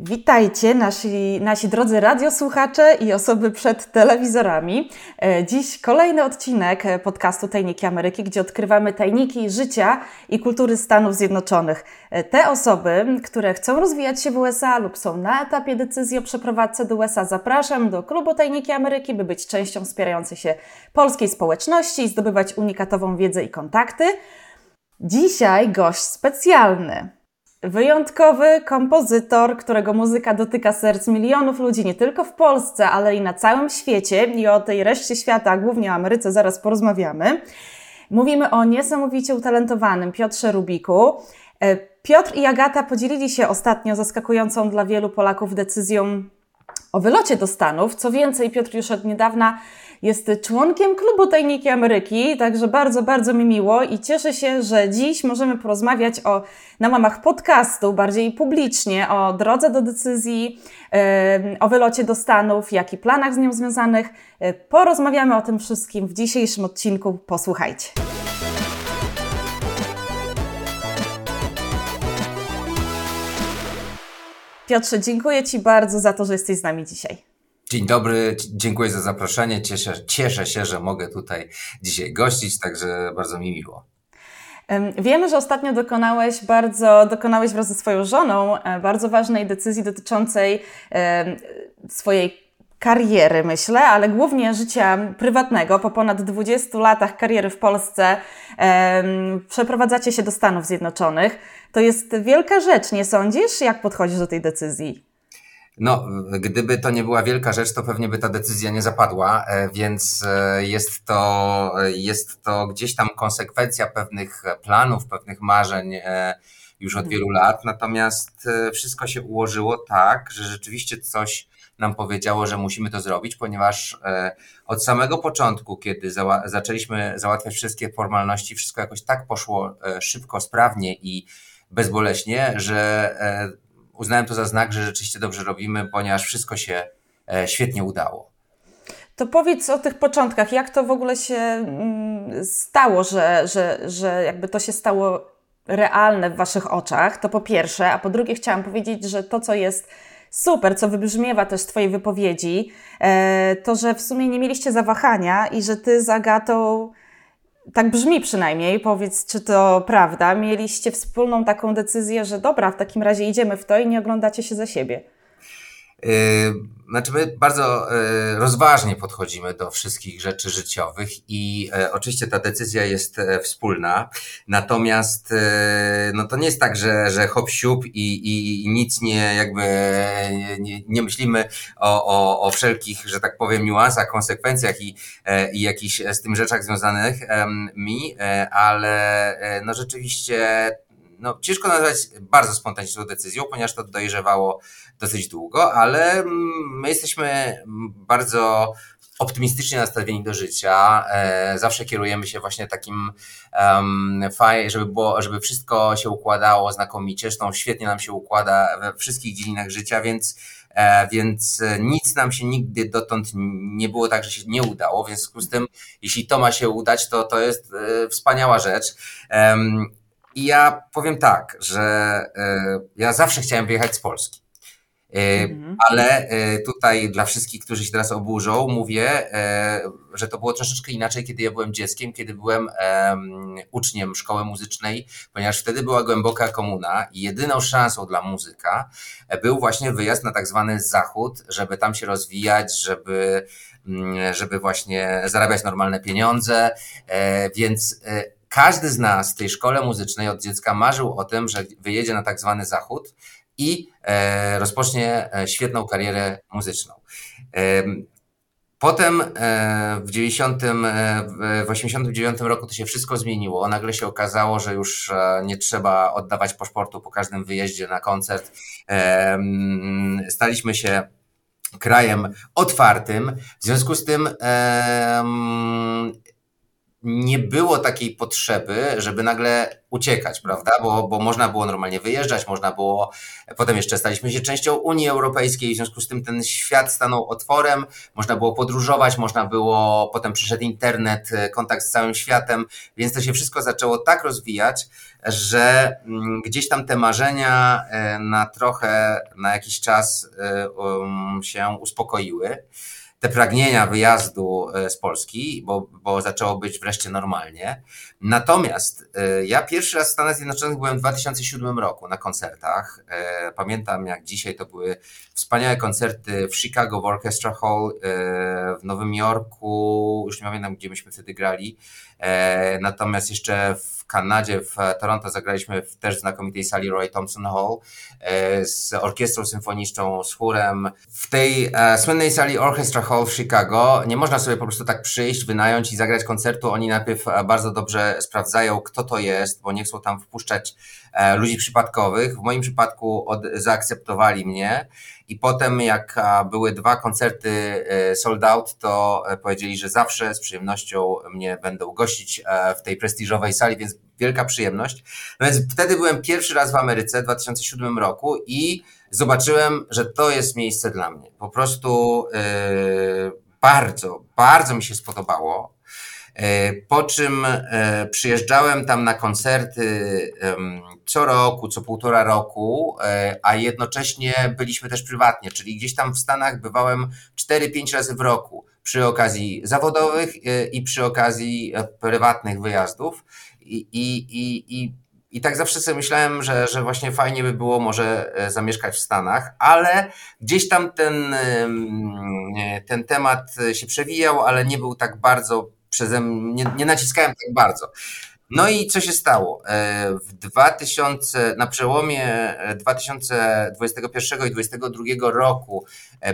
Witajcie nasi, nasi drodzy radiosłuchacze i osoby przed telewizorami. E, dziś kolejny odcinek podcastu Tajniki Ameryki, gdzie odkrywamy tajniki życia i kultury Stanów Zjednoczonych. E, te osoby, które chcą rozwijać się w USA lub są na etapie decyzji o przeprowadzce do USA, zapraszam do klubu Tajniki Ameryki, by być częścią wspierającej się polskiej społeczności i zdobywać unikatową wiedzę i kontakty. Dzisiaj gość specjalny. Wyjątkowy kompozytor, którego muzyka dotyka serc milionów ludzi nie tylko w Polsce, ale i na całym świecie. I o tej reszcie świata, głównie o Ameryce, zaraz porozmawiamy. Mówimy o niesamowicie utalentowanym Piotrze Rubiku. E, Piotr i Agata podzielili się ostatnio zaskakującą dla wielu Polaków decyzją o wylocie do Stanów. Co więcej, Piotr już od niedawna jest członkiem klubu Tajniki Ameryki, także bardzo, bardzo mi miło i cieszę się, że dziś możemy porozmawiać o, na łamach podcastu, bardziej publicznie, o drodze do decyzji, o wylocie do Stanów, jak i planach z nią związanych. Yy, porozmawiamy o tym wszystkim w dzisiejszym odcinku. Posłuchajcie. Piotrze, dziękuję Ci bardzo za to, że jesteś z nami dzisiaj. Dzień dobry, dziękuję za zaproszenie. Cieszę, cieszę się, że mogę tutaj dzisiaj gościć, także bardzo mi miło. Wiemy, że ostatnio dokonałeś bardzo, dokonałeś wraz ze swoją żoną e, bardzo ważnej decyzji dotyczącej swojej kariery, myślę, ale głównie życia prywatnego. Po ponad 20 latach kariery w Polsce przeprowadzacie się do Stanów Zjednoczonych. To jest wielka rzecz, nie sądzisz? Jak podchodzisz do tej decyzji? No, gdyby to nie była wielka rzecz, to pewnie by ta decyzja nie zapadła, e, więc e, jest to, jest to gdzieś tam konsekwencja pewnych planów, pewnych marzeń e, już od wielu lat. Natomiast wszystko się ułożyło tak, że rzeczywiście coś nam powiedziało, że musimy to zrobić, ponieważ od samego początku, kiedy zała zaczęliśmy załatwiać wszystkie formalności, wszystko jakoś tak poszło szybko, sprawnie i bezboleśnie, że uznałem to za znak, że rzeczywiście dobrze robimy, ponieważ wszystko się e, świetnie udało. To powiedz o tych początkach, jak to w ogóle się mm, stało, że, że, że jakby to się stało realne w Waszych oczach, to po pierwsze, a po drugie chciałam powiedzieć, że to, co jest super, co wybrzmiewa też z Twojej wypowiedzi, e, to, że w sumie nie mieliście zawahania i że Ty z Agatą tak brzmi przynajmniej, powiedz, czy to prawda. Mieliście wspólną taką decyzję, że dobra, w takim razie idziemy w to i nie oglądacie się za siebie. Yy, znaczy, my bardzo yy, rozważnie podchodzimy do wszystkich rzeczy życiowych i yy, oczywiście ta decyzja jest wspólna. Natomiast no to nie jest tak, że, że hop siup i, i nic nie jakby nie, nie myślimy o, o, o wszelkich, że tak powiem, niuansach, konsekwencjach i, i jakichś z tym rzeczach związanych mi, ale no rzeczywiście no, ciężko nazwać bardzo spontaniczną decyzją, ponieważ to dojrzewało dosyć długo, ale mm, my jesteśmy bardzo optymistycznie nastawieni do życia. E, zawsze kierujemy się właśnie takim um, fajnie, żeby było, żeby wszystko się układało znakomicie. Zresztą świetnie nam się układa we wszystkich dziedzinach życia, więc e, więc nic nam się nigdy dotąd nie było tak, że się nie udało. W związku z tym, jeśli to ma się udać, to to jest e, wspaniała rzecz. I ja powiem tak, że e, ja zawsze chciałem wyjechać z Polski. E, mhm. Ale e, tutaj dla wszystkich, którzy się teraz oburzą, mówię, że to było troszeczkę inaczej, kiedy ja byłem dzieckiem, kiedy byłem uczniem szkoły muzycznej, ponieważ wtedy była głęboka komuna i jedyną szansą dla muzyka był właśnie wyjazd na tak zwany zachód, żeby tam się rozwijać, żeby, mm, żeby właśnie zarabiać normalne pieniądze. Więc każdy z nas w tej szkole muzycznej od dziecka marzył o tym, że wyjedzie na tak zwany zachód i e, rozpocznie e, świetną karierę muzyczną. E, potem w 90, w 89 roku to się wszystko zmieniło. Nagle się okazało, że już nie trzeba oddawać paszportu po każdym wyjeździe na koncert. Staliśmy się krajem otwartym. W związku z tym nie było takiej potrzeby, żeby nagle uciekać, prawda? Bo, bo można było normalnie wyjeżdżać, można było, potem jeszcze staliśmy się częścią Unii Europejskiej, w związku z tym ten świat stanął otworem, można było podróżować, można było, potem przyszedł internet, kontakt z całym światem, więc to się wszystko zaczęło tak rozwijać, że mm, gdzieś tam te marzenia e, na trochę, na jakiś czas e, um, się uspokoiły te pragnienia wyjazdu e, z Polski, bo, bo zaczęło być wreszcie normalnie. Natomiast e, ja pierwszy raz w Stanach Zjednoczonych byłem w 2007 roku na koncertach. E, pamiętam jak dzisiaj to były wspaniałe koncerty w Chicago w Orchestra Hall, w Nowym Jorku, już nie pamiętam gdzie myśmy wtedy grali. Natomiast jeszcze w Kanadzie, w Toronto zagraliśmy w też znakomitej sali Roy Thompson Hall z orkiestrą symfoniczną, z chórem. W tej słynnej sali Orchestra Hall w Chicago nie można sobie po prostu tak przyjść, wynająć i zagrać koncertu. Oni najpierw e, bardzo dobrze sprawdzają, kto to jest, bo nie chcą tam wpuszczać e, ludzi przypadkowych. W moim przypadku od, zaakceptowali mnie i potem jak były dwa koncerty e, sold out, to powiedzieli, że zawsze z przyjemnością mnie będą gościć w tej prestiżowej sali, więc wielka przyjemność. No więc wtedy byłem pierwszy raz w Ameryce w 2007 roku i zobaczyłem, że to jest miejsce dla mnie. Po prostu yy, bardzo, bardzo mi się spodobało. Yy, po czym yy, przyjeżdżałem tam na koncerty co roku, co półtora roku, a jednocześnie byliśmy też prywatnie, czyli gdzieś tam w Stanach bywałem 4-5 razy w roku przy okazji zawodowych i przy okazji prywatnych wyjazdów. I, i, i, i tak zawsze sobie myślałem, że, że właśnie fajnie by było może e, zamieszkać w Stanach, ale gdzieś tam ten, ten temat się przewijał, ale nie był tak bardzo przeze mnie, nie, nie naciskałem tak bardzo. No i co się stało? E, w 2000, na przełomie 2021 e, i 2022 roku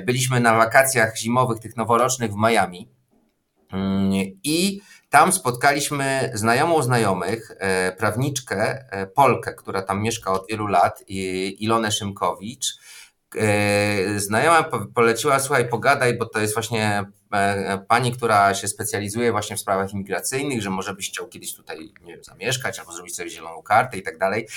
byliśmy na wakacjach zimowych, tych noworocznych w Miami mm, i tam spotkaliśmy znajomą znajomych, e, prawniczkę, e, Polkę, która tam mieszka od wielu lat, Ilonę Szymkowicz. E, znajoma poleciła, słuchaj, pogadaj, bo to jest właśnie E, pani, która się specjalizuje właśnie w sprawach imigracyjnych, że może byś chciał kiedyś tutaj nie wiem, zamieszkać albo zrobić sobie zieloną kartę i tak dalej.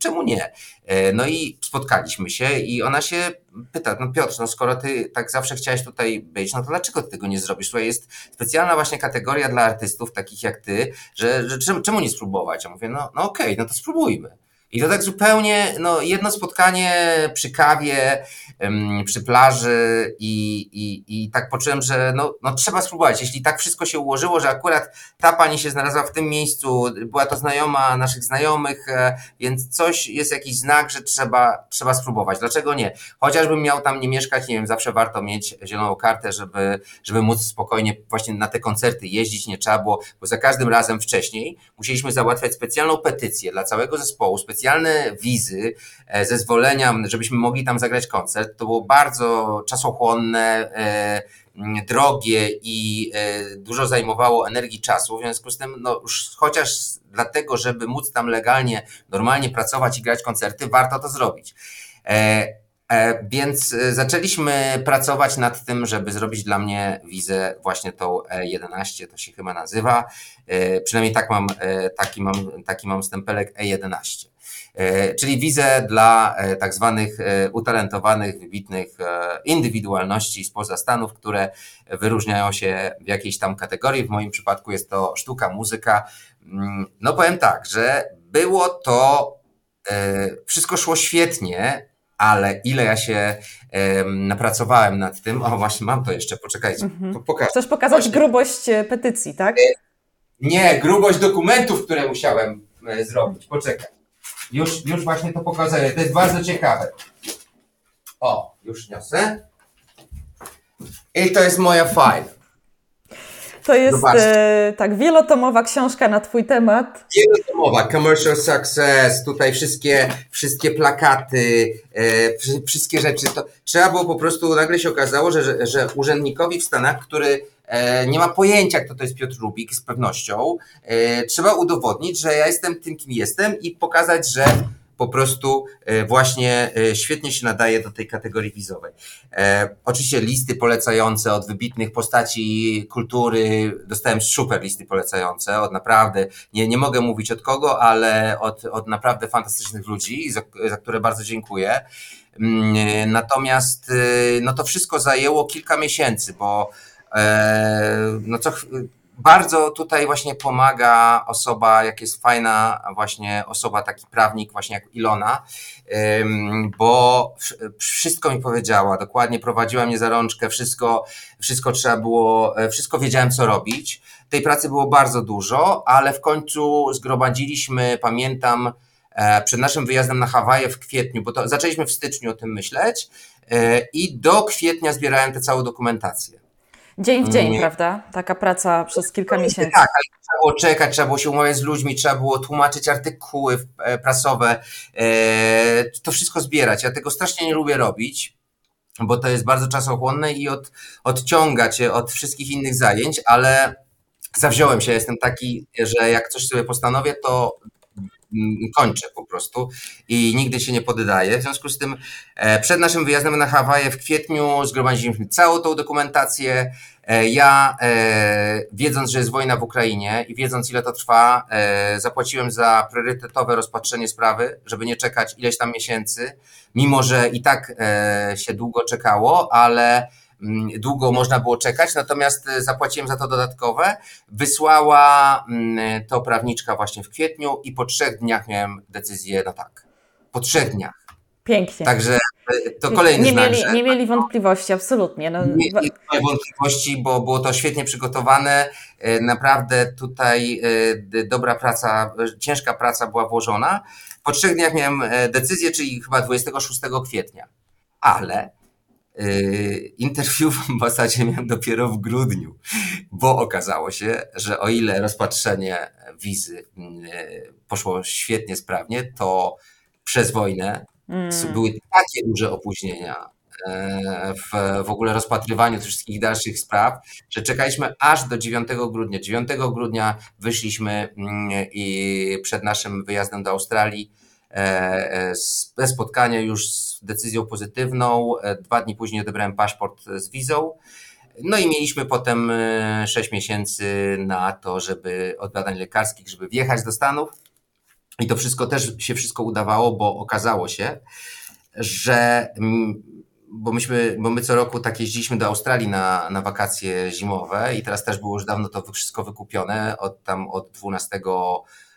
Czemu nie? E, no i spotkaliśmy się i ona się pyta, no Piotr, no skoro ty tak zawsze chciałeś tutaj być, no to dlaczego ty tego nie zrobisz? Tutaj jest specjalna właśnie kategoria dla artystów takich jak ty, że, że czemu, nie spróbować? Ja mówię, no, no okej, okay, no to spróbujmy. I to tak zupełnie, no, jedno spotkanie przy kawie, przy plaży i, i, i tak poczułem, że no, no trzeba spróbować. Jeśli tak wszystko się ułożyło, że akurat ta pani się znalazła w tym miejscu, była to znajoma naszych znajomych, e, więc coś jest jakiś znak, że trzeba, trzeba spróbować. Dlaczego nie? Chociażbym miał tam nie mieszkać, nie wiem, zawsze warto mieć zieloną kartę, żeby, żeby móc spokojnie właśnie na te koncerty jeździć. Nie trzeba było, bo za każdym razem wcześniej musieliśmy załatwiać specjalną petycję dla całego zespołu, specjalne wizy, e, zezwolenia, żebyśmy mogli tam zagrać koncert. To było bardzo czasochłonne, e, drogie i e, dużo zajmowało energii czasu. W związku z tym, no już chociaż dlatego, żeby móc tam legalnie, normalnie pracować i grać koncerty, warto to zrobić. Więc zaczęliśmy pracować nad tym, żeby zrobić dla mnie wizę właśnie tą E11, to się chyba nazywa. Przynajmniej tak mam, taki mam, taki mam stempelek E11. E, czyli wizę dla e, tak zwanych e, utalentowanych, wybitnych indywidualności spoza Stanów, które wyróżniają się w jakiejś tam kategorii. W moim przypadku jest to sztuka, muzyka. Mm, no powiem tak, że było to, wszystko szło świetnie, ale ile ja się napracowałem nad tym, o właśnie mam to jeszcze, poczekajcie, mhm. pokażę. Chcesz pokazać właśnie. grubość petycji, tak? Nie, grubość dokumentów, które musiałem zrobić, poczekaj. Już, już właśnie to pokazuję. To jest bardzo ciekawe. O, już niosę. I to jest moja fajl. To jest e, tak wielotomowa książka na Twój temat. Wielotomowa, commercial success, tutaj wszystkie, wszystkie plakaty, e, wszystkie rzeczy. To trzeba było po prostu, nagle się okazało, że, że, że urzędnikowi w Stanach, który nie ma pojęcia, kto to jest Piotr Rubik z pewnością. E, trzeba udowodnić, że ja jestem tym, kim jestem i pokazać, że po prostu e, właśnie e, świetnie się nadaje do tej kategorii wizowej. E, oczywiście listy polecające od wybitnych postaci kultury, dostałem super listy polecające od naprawdę, nie, nie mogę mówić od kogo, ale od, od naprawdę fantastycznych ludzi, za, za które bardzo dziękuję. Mm, natomiast no to wszystko zajęło kilka miesięcy, bo no co bardzo tutaj właśnie pomaga osoba, jak jest fajna właśnie osoba, taki prawnik właśnie jak Ilona, bo wszystko mi powiedziała, dokładnie prowadziła mnie za rączkę, wszystko, wszystko trzeba było, e, wszystko wiedziałem co robić. Tej pracy było bardzo dużo, ale w końcu zgromadziliśmy, pamiętam, e, przed naszym wyjazdem na Hawaje w kwietniu, bo to zaczęliśmy w styczniu o tym myśleć e, i do kwietnia zbierałem tę całą dokumentację. Dzień w dzień, nie. prawda? Taka praca przez kilka miesięcy. Tak, ale trzeba było czekać, trzeba było się umawiać z ludźmi, trzeba było tłumaczyć artykuły e, prasowe, e, to wszystko zbierać. Ja tego strasznie nie lubię robić, bo to jest bardzo czasochłonne i od, odciąga cię od wszystkich innych zajęć, ale zawziąłem się, jestem taki, że jak coś sobie postanowię, to kończę po prostu i nigdy się nie poddaję. W związku z tym e, przed naszym wyjazdem na Hawaje w kwietniu zgromadziliśmy całą tą dokumentację. E, ja, e, wiedząc, że jest wojna w Ukrainie i wiedząc, ile to trwa, zapłaciłem za priorytetowe rozpatrzenie sprawy, żeby nie czekać ileś tam miesięcy, mimo że i tak się długo czekało, ale Mm, długo można było czekać, natomiast e, zapłaciłem za to dodatkowe. Wysłała mm, to prawniczka właśnie w kwietniu i po trzech dniach miałem decyzję na tak. Po trzech dniach. Pięknie. Także e, to kolejny nie znak, mieli, Nie mieli wątpliwości, absolutnie. No, nie, nie mieli wątpliwości, bo było to świetnie przygotowane. E, naprawdę tutaj dobra praca, ciężka praca była włożona. Po trzech dniach miałem decyzję, czyli chyba 26 kwietnia. Ale Yy, interwiu w ambasadzie miałem dopiero w grudniu, bo okazało się, że o ile rozpatrzenie wizy yy, poszło świetnie, sprawnie, to przez wojnę mm. były takie duże opóźnienia yy, w, w ogóle rozpatrywaniu tych wszystkich dalszych spraw, że czekaliśmy aż do 9 grudnia. 9 grudnia wyszliśmy i przed naszym wyjazdem do Australii ze e, spotkania już z decyzją pozytywną. E, dwa dni później odebrałem paszport z wizą. No i mieliśmy potem 6 e, miesięcy na to, żeby od badań lekarskich, żeby wjechać do Stanów. I to wszystko też się wszystko udawało, bo okazało się, że bo myśmy, bo my co roku tak jeździliśmy do Australii na, na wakacje zimowe i teraz też było już dawno to wszystko wykupione od tam od 12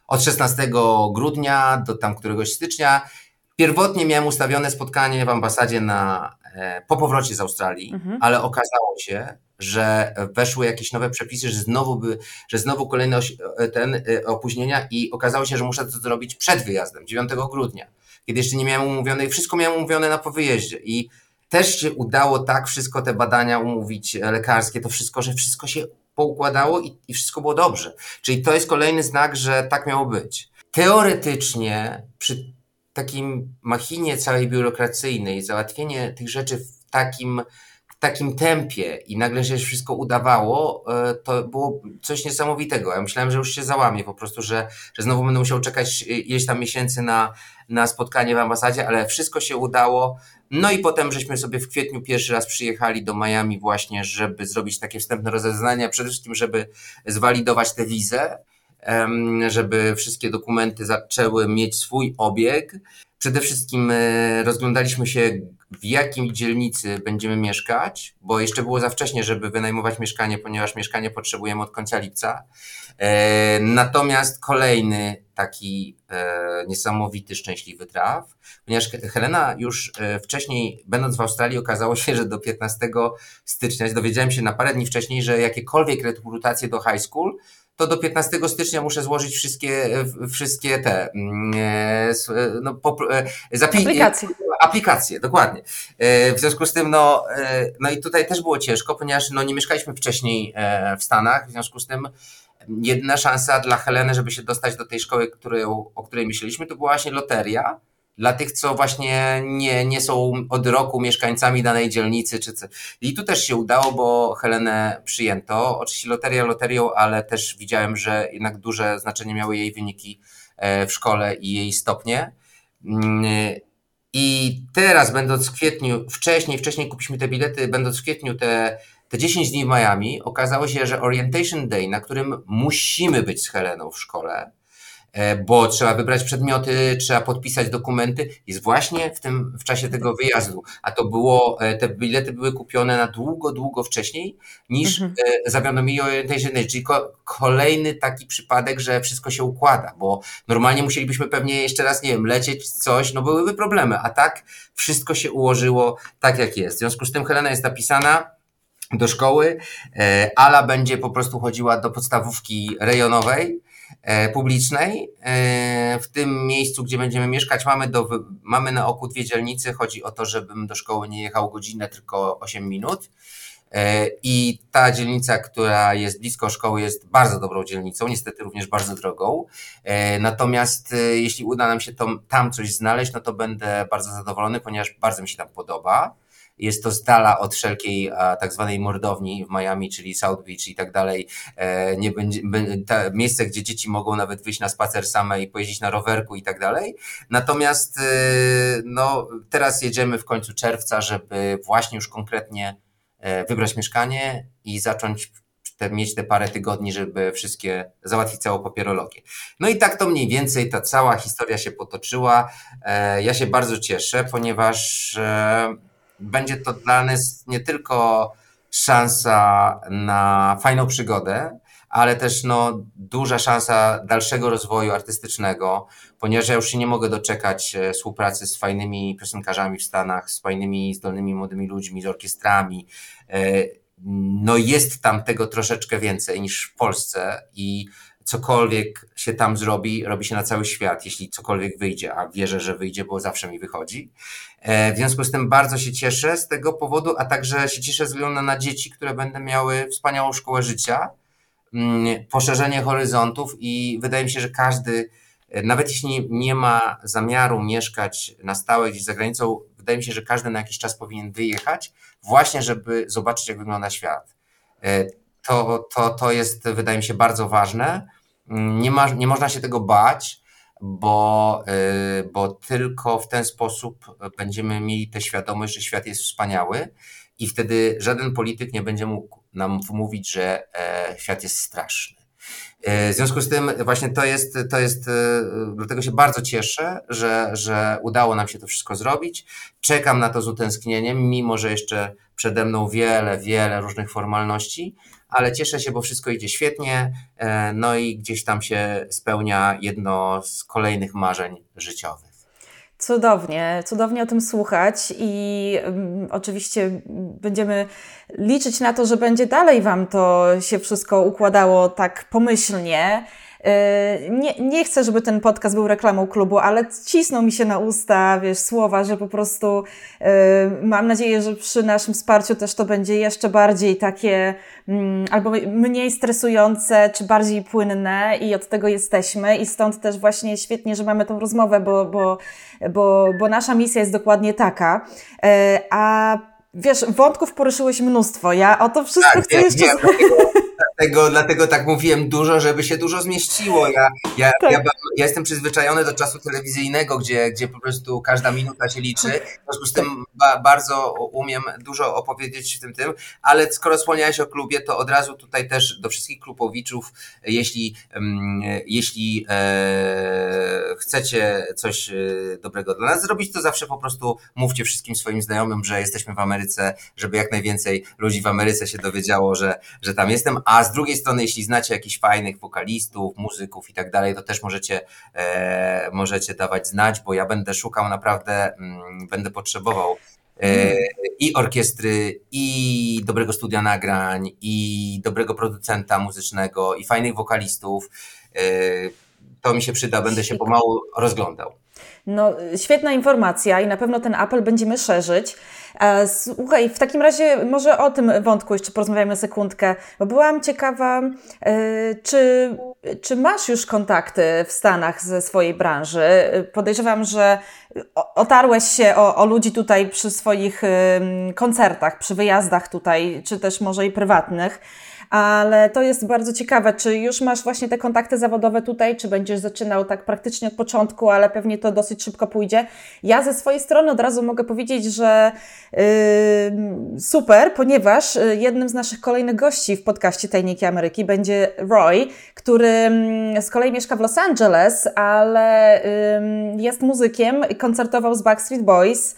od 16 grudnia do tam któregoś stycznia. Pierwotnie miałem ustawione spotkanie w ambasadzie na, e, po powrocie z Australii, mhm. ale okazało się, że weszły jakieś nowe przepisy, że znowu, by, że znowu kolejne e, ten, e, opóźnienia i okazało się, że muszę to zrobić przed wyjazdem, 9 grudnia, kiedy jeszcze nie miałem umówione, wszystko miałem umówione na po wyjeździe i też się udało tak wszystko te badania umówić lekarskie, to wszystko, że wszystko się poukładało i, i wszystko było dobrze. Czyli to jest kolejny znak, że tak miało być. Teoretycznie przy takim machinie całej biurokracyjnej, załatwienie tych rzeczy w takim, w takim tempie i nagle się wszystko udawało, e, to było coś niesamowitego. Ja myślałem, że już się załamie po prostu, że, że znowu będę musiał czekać ileś tam miesięcy na, na spotkanie w ambasadzie, ale wszystko się udało. No i potem żeśmy sobie w kwietniu pierwszy raz przyjechali do Miami właśnie, żeby zrobić takie wstępne rozeznania, przede wszystkim, żeby zwalidować tę wizę, żeby wszystkie dokumenty zaczęły mieć swój obieg. Przede wszystkim e, rozglądaliśmy się, w jakim dzielnicy będziemy mieszkać, bo jeszcze było za wcześnie, żeby wynajmować mieszkanie, ponieważ mieszkanie potrzebujemy od końca lipca. E, natomiast kolejny taki e, niesamowity, szczęśliwy traf, ponieważ Helena już wcześniej, będąc w Australii, okazało się, że do 15 stycznia, dowiedziałem się na parę dni wcześniej, że jakiekolwiek rekrutacje do high school, to do 15 stycznia muszę złożyć wszystkie, wszystkie te mm, no, zapi- aplikacje. aplikacje, dokładnie. W związku z tym, no, no i tutaj też było ciężko, ponieważ no, nie mieszkaliśmy wcześniej w Stanach, w związku z tym jedna szansa dla Heleny, żeby się dostać do tej szkoły, który, o której myśleliśmy, to była właśnie loteria. Dla tych, co właśnie nie, nie są od roku mieszkańcami danej dzielnicy. Czy. I tu też się udało, bo Helenę przyjęto. Oczywiście loteria loterią, ale też widziałem, że jednak duże znaczenie miały jej wyniki e, w szkole i jej stopnie. I teraz, będąc w kwietniu, wcześniej, wcześniej kupiliśmy te bilety, będąc w kwietniu te, te 10 dni w Miami, okazało się, że Orientation Day, na którym musimy być z Heleną w szkole, bo trzeba wybrać przedmioty, trzeba podpisać dokumenty, jest właśnie w tym, w czasie tego wyjazdu. A to było, e, te bilety były kupione na długo, długo wcześniej niż mhm. E, zawiadomili Orientation Day, czyli kolejny taki przypadek, że wszystko się układa, bo normalnie musielibyśmy pewnie jeszcze raz, nie wiem, lecieć coś, no byłyby problemy, a tak wszystko się ułożyło tak jak jest. W związku z tym Helena jest napisana, do szkoły. Ala będzie po prostu chodziła do podstawówki rejonowej E, publicznej. E, w tym miejscu, gdzie będziemy mieszkać, mamy, do, mamy na oku dwie dzielnice. Chodzi o to, żebym do szkoły nie jechał godzinę, tylko 8 minut. E, I ta dzielnica, która jest blisko szkoły, jest bardzo dobrą dzielnicą, niestety również bardzo drogą. Natomiast jeśli uda nam się tam coś znaleźć, no to będę bardzo zadowolony, ponieważ bardzo mi się tam podoba. Jest to z dala od wszelkiej tak zwanej mordowni w Miami, czyli South Beach i tak dalej. E, nie będzie, miejsce, gdzie dzieci mogą nawet wyjść na spacer same i pojeździć na rowerku i tak dalej. Natomiast e, no, teraz jedziemy w końcu czerwca, żeby właśnie już konkretnie e, wybrać mieszkanie i zacząć te, mieć te parę tygodni, żeby wszystkie załatwić całą papierologię. No i tak to mniej więcej ta cała historia się potoczyła. Ja się bardzo cieszę, ponieważ będzie to dla nas nie tylko szansa na fajną przygodę, ale też no, duża szansa dalszego rozwoju artystycznego, ponieważ ja już się nie mogę doczekać e, współpracy z fajnymi piosenkarzami w Stanach, z fajnymi, zdolnymi młodymi ludźmi, z orkiestrami. E, no jest tam tego troszeczkę więcej niż w Polsce i cokolwiek się tam zrobi, robi się na cały świat, jeśli cokolwiek wyjdzie, a wierzę, że wyjdzie, bo zawsze mi wychodzi. E, w związku z tym bardzo się cieszę z tego powodu, a także się cieszę ze względu na dzieci, które będą miały wspaniałą szkołę życia, mm, poszerzenie horyzontów i wydaje mi się, że każdy, e, nawet jeśli nie ma zamiaru mieszkać na stałe gdzieś za granicą, wydaje mi się, że każdy na jakiś czas powinien wyjechać, właśnie żeby zobaczyć, jak wygląda świat. E, to, to, to jest, wydaje mi się, bardzo ważne. Nie, ma, nie można się tego bać bo, y, bo tylko w ten sposób będziemy mieli tę świadomość, że świat jest wspaniały i wtedy żaden polityk nie będzie mógł nam wmówić, że e, świat jest straszny. E, w związku z tym właśnie to jest, to jest, e, dlatego się bardzo cieszę, że, że udało nam się to wszystko zrobić. Czekam na to z utęsknieniem, mimo że jeszcze przede mną wiele, wiele różnych formalności, ale cieszę się, bo wszystko idzie świetnie, e, no i gdzieś tam się spełnia jedno z kolejnych marzeń życiowych. Cudownie, cudownie o tym słuchać i um, oczywiście będziemy liczyć na to, że będzie dalej Wam to się wszystko układało tak pomyślnie. Yy, nie, nie chcę, żeby ten podcast był reklamą klubu, ale cisną mi się na usta, wiesz, słowa, że po prostu yy, mam nadzieję, że przy naszym wsparciu też to będzie jeszcze bardziej takie mm, albo mniej stresujące, czy bardziej płynne i od tego jesteśmy i stąd też właśnie świetnie, że mamy tą rozmowę, bo, bo, bo, bo nasza misja jest dokładnie taka. Yy, a wiesz, wątków poruszyłeś mnóstwo. Ja o to wszystko tak, chcę jeszcze... Dlatego, dlatego tak mówiłem dużo, żeby się dużo zmieściło. Ja, ja, tak. ja, ja, jestem przyzwyczajony do czasu telewizyjnego, gdzie, gdzie po prostu każda minuta się liczy. W związku z tym ba, bardzo umiem dużo opowiedzieć w tym tym, ale skoro wspomniałeś o klubie, to od razu tutaj też do wszystkich klubowiczów, jeśli, jeśli e, chcecie coś e, dobrego dla nas zrobić, to zawsze po prostu mówcie wszystkim swoim znajomym, że jesteśmy w Ameryce, żeby jak najwięcej ludzi w Ameryce się dowiedziało, że, że tam jestem, a z drugiej strony, jeśli znacie jakichś fajnych wokalistów, muzyków i tak dalej, to też możecie, e, możecie dawać znać, bo ja będę szukał naprawdę, m, mm, będę potrzebował e, i orkiestry, i dobrego studia nagrań, i dobrego producenta muzycznego, i fajnych wokalistów. E, to mi się przyda, będę się pomału rozglądał. No, świetna informacja i na pewno ten apel będziemy szerzyć. E, słuchaj, w takim razie może o tym wątku jeszcze porozmawiamy sekundkę, bo byłam ciekawa, e, czy, czy masz już kontakty w Stanach ze swojej branży? Podejrzewam, że otarłeś się o, o ludzi tutaj przy swoich koncertach, przy wyjazdach tutaj, czy też może i prywatnych. Ale to jest bardzo ciekawe. Czy już masz właśnie te kontakty zawodowe tutaj, czy będziesz zaczynał tak praktycznie od początku, ale pewnie to dosyć szybko pójdzie? Ja ze swojej strony od razu mogę powiedzieć, że yy, super, ponieważ y, jednym z naszych kolejnych gości w podcaście Tajniki Ameryki będzie Roy, który z kolei mieszka w Los Angeles, ale yy, jest muzykiem, koncertował z Backstreet Boys.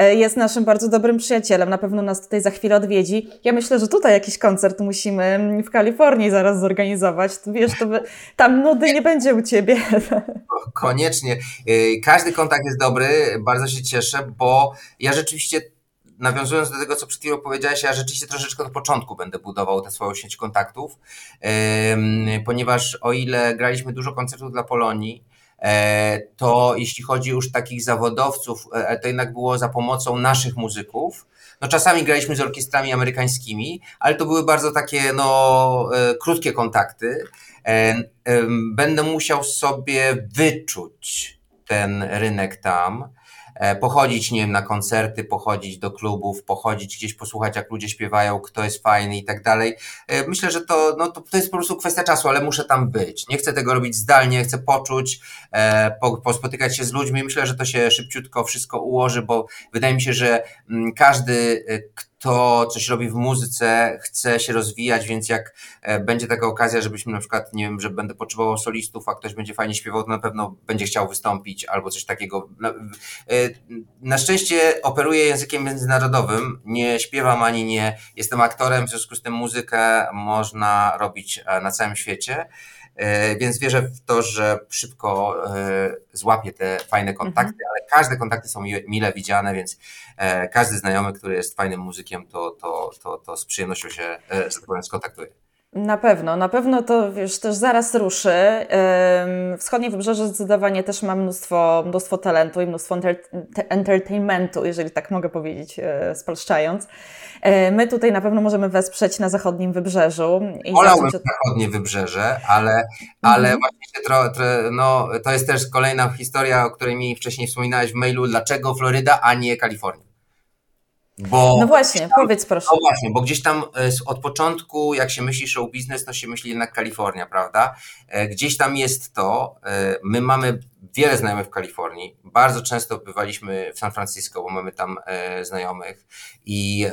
E, jest naszym bardzo dobrym przyjacielem, na pewno nas tutaj za chwilę odwiedzi. Ja myślę, że tutaj jakiś koncert musimy w Kalifornii zaraz zorganizować. Wiesz, to by, tam nudy nie będzie u Ciebie. Koniecznie. E, każdy kontakt jest dobry, bardzo się cieszę, bo ja rzeczywiście nawiązując do tego, co przed chwilą powiedziałeś, ja rzeczywiście troszeczkę od początku będę budował tę swoją sieć kontaktów, ponieważ o ile graliśmy dużo koncertów dla Polonii, to jeśli chodzi już takich zawodowców, e, to jednak było za pomocą naszych muzyków. No czasami graliśmy z orkiestrami amerykańskimi, ale to były bardzo takie no, e, krótkie kontakty. Będę musiał sobie wyczuć ten rynek tam E, pochodzić, nie wiem, na koncerty, pochodzić do klubów, pochodzić gdzieś, posłuchać, jak ludzie śpiewają, kto jest fajny i tak dalej. E, myślę, że to, no, to, to jest po prostu kwestia czasu, ale muszę tam być. Nie chcę tego robić zdalnie, chcę poczuć, e, po, pospotykać się z ludźmi. Myślę, że to się szybciutko wszystko ułoży, bo wydaje mi się, że mm, każdy, kto kto coś robi w muzyce, chce się rozwijać, więc jak e, będzie taka okazja, żebyśmy na przykład, nie wiem, że będę potrzebował solistów, a ktoś będzie fajnie śpiewał, to na pewno będzie chciał wystąpić albo coś takiego. E, na szczęście operuję językiem międzynarodowym, nie śpiewam ani nie jestem aktorem, w związku z tym muzykę można robić e, na całym świecie. E, więc wierzę w to, że szybko e, złapię te fajne kontakty, mhm. ale każde kontakty są mile widziane, więc e, każdy znajomy, który jest fajnym muzykiem, to, to, to, to z przyjemnością się, powiem, skontaktuje. Na pewno, na pewno to wiesz, też zaraz ruszy. Wschodnie Wybrzeże zdecydowanie też ma mnóstwo, mnóstwo talentu i mnóstwo entertainmentu, jeżeli tak mogę powiedzieć, spolszczając. E, my tutaj na pewno możemy wesprzeć na zachodnim wybrzeżu. Wolałbym zacząć... zachodnie wybrzeże, ale, ale mhm. właśnie tro, tro, no, to jest też kolejna historia, o której mi wcześniej wspominałeś w mailu. Dlaczego Floryda, a nie Kalifornia? Bo no właśnie, tam, powiedz proszę. No właśnie, bo gdzieś tam e, od początku, jak się myśli show biznes, to się myśli jednak Kalifornia, prawda? E, gdzieś tam jest to. My mamy wiele znajomych w Kalifornii. Bardzo często bywaliśmy w San Francisco, bo mamy tam znajomych i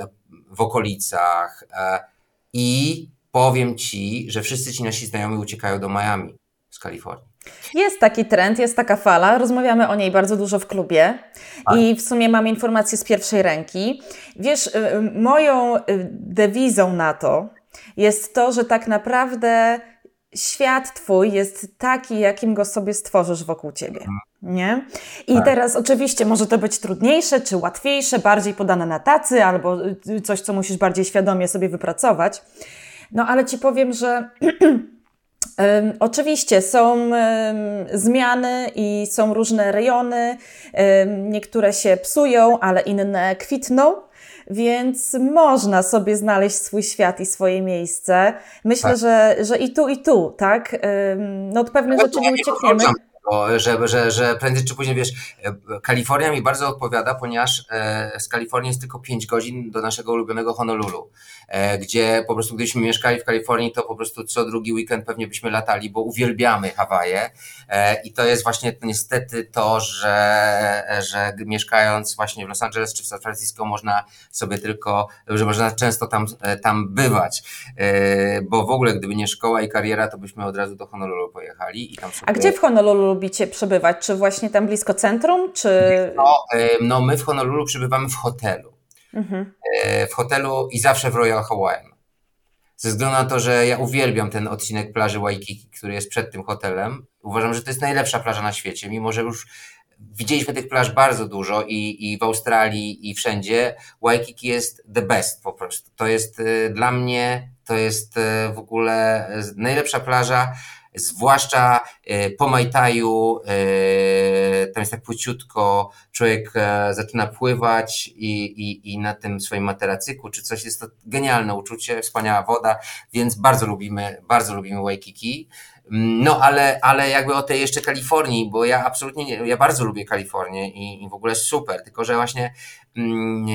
w okolicach e, i powiem Ci, że wszyscy ci nasi znajomi uciekają do Miami z Kalifornii. Jest taki trend, jest taka fala, rozmawiamy o niej bardzo dużo w klubie tak. i w sumie mam informacje z pierwszej ręki. Wiesz, y, y, moją y, dewizą na to jest to, że tak naprawdę świat Twój jest taki, jakim go sobie stworzysz wokół Ciebie. Mhm. Nie? I tak. teraz oczywiście może to być trudniejsze czy łatwiejsze, bardziej podane na tacy, albo coś, co musisz bardziej świadomie sobie wypracować. No ale Ci powiem, że oczywiście są zmiany i są różne rejony. Niektóre się psują, ale inne kwitną. Więc można sobie znaleźć swój świat i swoje miejsce. Myślę, tak. że, że i tu, i tu, tak? No od pewnych rzeczy nie uciekniemy. Bo, że, że, że prędzej czy później, wiesz, e, Kalifornia mi bardzo odpowiada, ponieważ e, z Kalifornii jest tylko 5 godzin do naszego ulubionego Honolulu, gdzie po prostu gdybyśmy mieszkali w Kalifornii, to po prostu co drugi weekend pewnie byśmy latali, bo uwielbiamy Hawaje i to jest właśnie niestety to, że, że mieszkając właśnie w Los Angeles czy w San Francisco można sobie tylko, że można często tam, tam bywać, bo w ogóle gdyby nie szkoła i kariera, to byśmy od razu do Honolulu pojechali i tam sobie... A gdzie w Honolulu lubicie przebywać? Czy właśnie tam blisko centrum, czy... No, no my w Honolulu przebywamy w hotelu. Mhm. E, w hotelu i zawsze w Royal Hawaiian. Ze względu na to, że ja uwielbiam ten odcinek plaży Waikiki, który jest przed tym hotelem. Uważam, że to jest najlepsza plaża na świecie, mimo że już widzieliśmy tych plaż bardzo dużo i, i w Australii i wszędzie. Waikiki jest the best po prostu. To jest y, dla mnie, to jest y, w ogóle najlepsza plaża zwłaszcza e, po Majtaju, e, tam jest tak płyciutko, człowiek e, zaczyna pływać i, i, i na tym swoim materacyku czy coś, jest to genialne uczucie, wspaniała woda, więc bardzo lubimy, bardzo lubimy Waikiki. No, ale, ale jakby o tej jeszcze Kalifornii, bo ja absolutnie, nie, ja bardzo lubię Kalifornię i, i w ogóle super, tylko że właśnie mm,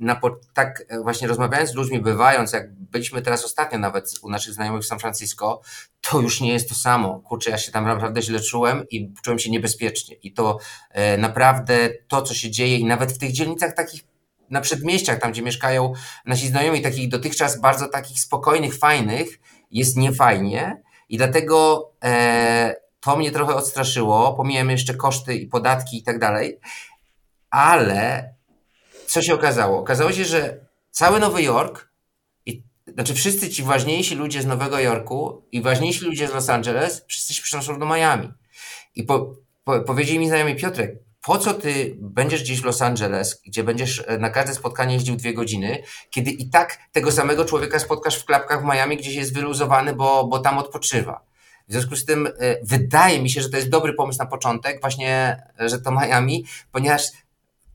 na, tak właśnie rozmawiając z ludźmi, bywając, jak byliśmy teraz ostatnio nawet u naszych znajomych w San Francisco, to już nie jest to samo. Kurczę, ja się tam naprawdę źle czułem i czułem się niebezpiecznie. I to e, naprawdę to, co się dzieje i nawet w tych dzielnicach takich na przedmieściach, tam gdzie mieszkają nasi znajomi, takich dotychczas bardzo takich spokojnych, fajnych, jest niefajnie i dlatego e, to mnie trochę odstraszyło. Pomijam jeszcze koszty i podatki i tak dalej, ale co się okazało? Okazało się, że cały Nowy Jork, i, znaczy wszyscy ci ważniejsi ludzie z Nowego Jorku i ważniejsi ludzie z Los Angeles, wszyscy się przenoszą do Miami. I po, po, powiedzieli mi znajomi Piotrek, po co ty będziesz gdzieś w Los Angeles, gdzie będziesz e, na każde spotkanie jeździł dwie godziny, kiedy i tak tego samego człowieka spotkasz w klapkach w Miami, gdzieś jest wyluzowany, bo, bo tam odpoczywa. W związku z tym y, wydaje mi się, że to jest dobry pomysł na początek, właśnie, że to Miami, ponieważ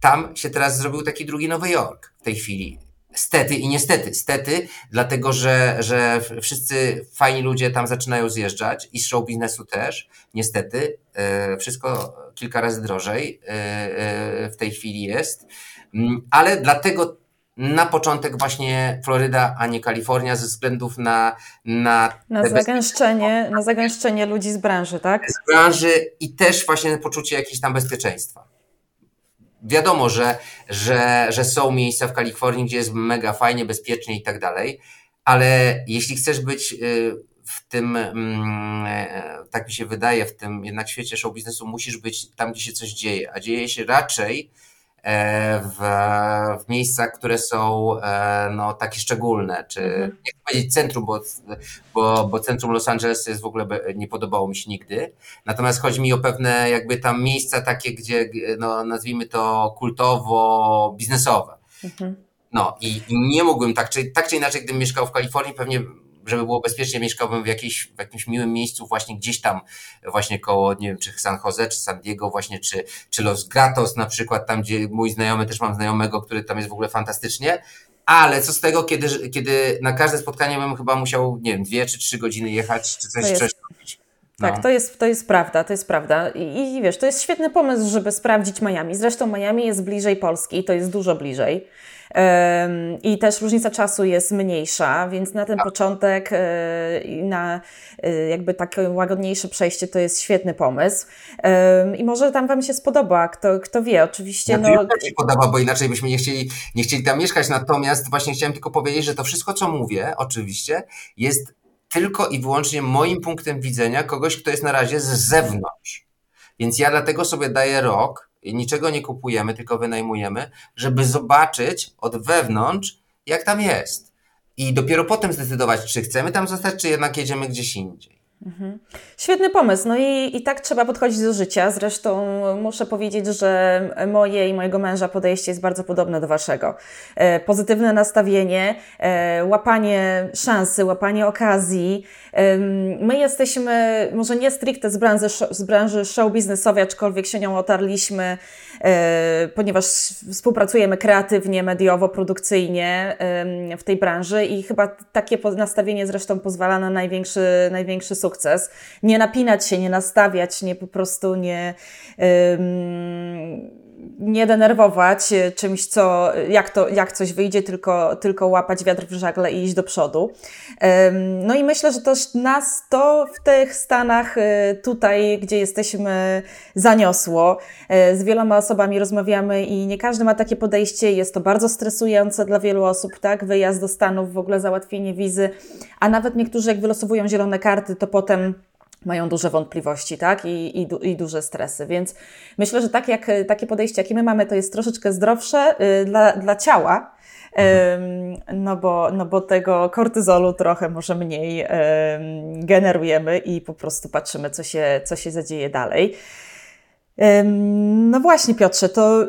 tam się teraz zrobił taki drugi Nowy Jork w tej chwili. Stety i niestety. Stety, dlatego że, że wszyscy fajni ludzie tam zaczynają zjeżdżać i z show biznesu też. Niestety, e, wszystko kilka razy drożej e, e, w tej chwili jest. Mm, ale dlatego na początek właśnie Floryda, a nie Kalifornia, ze względów na. Na, na zagęszczenie, na zagęszczenie ludzi z branży, tak? Z branży i też właśnie poczucie jakiegoś tam bezpieczeństwa wiadomo, że, że, że są miejsca w Kalifornii, gdzie jest mega fajnie, bezpiecznie i tak dalej, ale jeśli chcesz być y, w tym, mm, e, tak mi się wydaje, w tym jednak świecie show biznesu, musisz być tam, gdzie się coś dzieje, a dzieje się raczej w, w miejscach, które są e, no, takie szczególne, czy mhm. nie chcę powiedzieć centrum, bo, bo, bo centrum Los Angeles jest w ogóle nie podobało mi się nigdy. Natomiast chodzi mi o pewne jakby tam miejsca takie, gdzie no, nazwijmy to kultowo-biznesowe. Mhm. No i, i, nie mógłbym tak czy, tak czy inaczej, gdybym mieszkał w Kalifornii, pewnie żeby było bezpiecznie, mieszkałbym w, jakiejś, w jakimś miłym miejscu, właśnie gdzieś tam, właśnie koło, nie wiem, czy San Jose, czy San Diego, właśnie, czy, czy Los Gatos na przykład, tam gdzie mój znajomy, też mam znajomego, który tam jest w ogóle fantastycznie. Ale co z tego, kiedy, kiedy na każde spotkanie bym chyba musiał, nie wiem, dwie czy trzy godziny jechać, czy coś, coś robić. No. Tak, to jest, to jest prawda, to jest prawda. I, I, wiesz, to jest świetny pomysł, żeby sprawdzić Miami. Zresztą Miami jest bliżej Polski, to jest dużo bliżej. I też różnica czasu jest mniejsza, więc na ten tak. początek e, i na e, jakby takie łagodniejsze przejście to jest świetny pomysł. I może tam Wam się spodoba, kto, kto wie, oczywiście. No, no... się podoba, bo inaczej byśmy nie chcieli, nie chcieli tam mieszkać. Natomiast właśnie chciałem tylko powiedzieć, że to wszystko, co mówię, oczywiście, jest tylko i wyłącznie moim punktem widzenia kogoś, kto jest na razie z zewnątrz. Więc ja dlatego sobie daję rok, niczego nie kupujemy, tylko wynajmujemy, żeby zobaczyć od wewnątrz, jak tam jest. I dopiero potem zdecydować, czy chcemy tam zostać, czy jednak jedziemy gdzieś indziej. Mhm. Świetny pomysł. No i, i tak trzeba podchodzić do życia. Zresztą muszę powiedzieć, że moje i mojego męża podejście jest bardzo podobne do waszego. E, pozytywne nastawienie, e, łapanie szansy, łapanie okazji. My jesteśmy, może nie stricte z branży, z branży show biznesowej, aczkolwiek się nią otarliśmy, e, ponieważ współpracujemy kreatywnie, mediowo, produkcyjnie w tej branży i chyba takie nastawienie zresztą pozwala na największy, największy sukces. Nie napinać się, nie nastawiać, nie po prostu nie. Yy, nie denerwować czymś, co, jak, to, jak coś wyjdzie, tylko, tylko łapać wiatr w żagle i iść do przodu. No i myślę, że to nas to w tych Stanach, y, tutaj, gdzie jesteśmy, zaniosło. E, z wieloma osobami rozmawiamy i nie każdy ma takie podejście. Jest to bardzo stresujące dla wielu osób, tak? Wyjazd do Stanów, w ogóle załatwienie wizy, a nawet niektórzy, jak wylosowują zielone karty, to potem mają duże wątpliwości, tak? I, i, i, duże stresy. Więc myślę, że tak jak, takie podejście, jakie my mamy, to jest troszeczkę zdrowsze y, dla, dla ciała, no bo, no bo tego kortyzolu trochę może mniej generujemy i po prostu patrzymy, co się, co się zadzieje dalej. No właśnie, Piotrze, to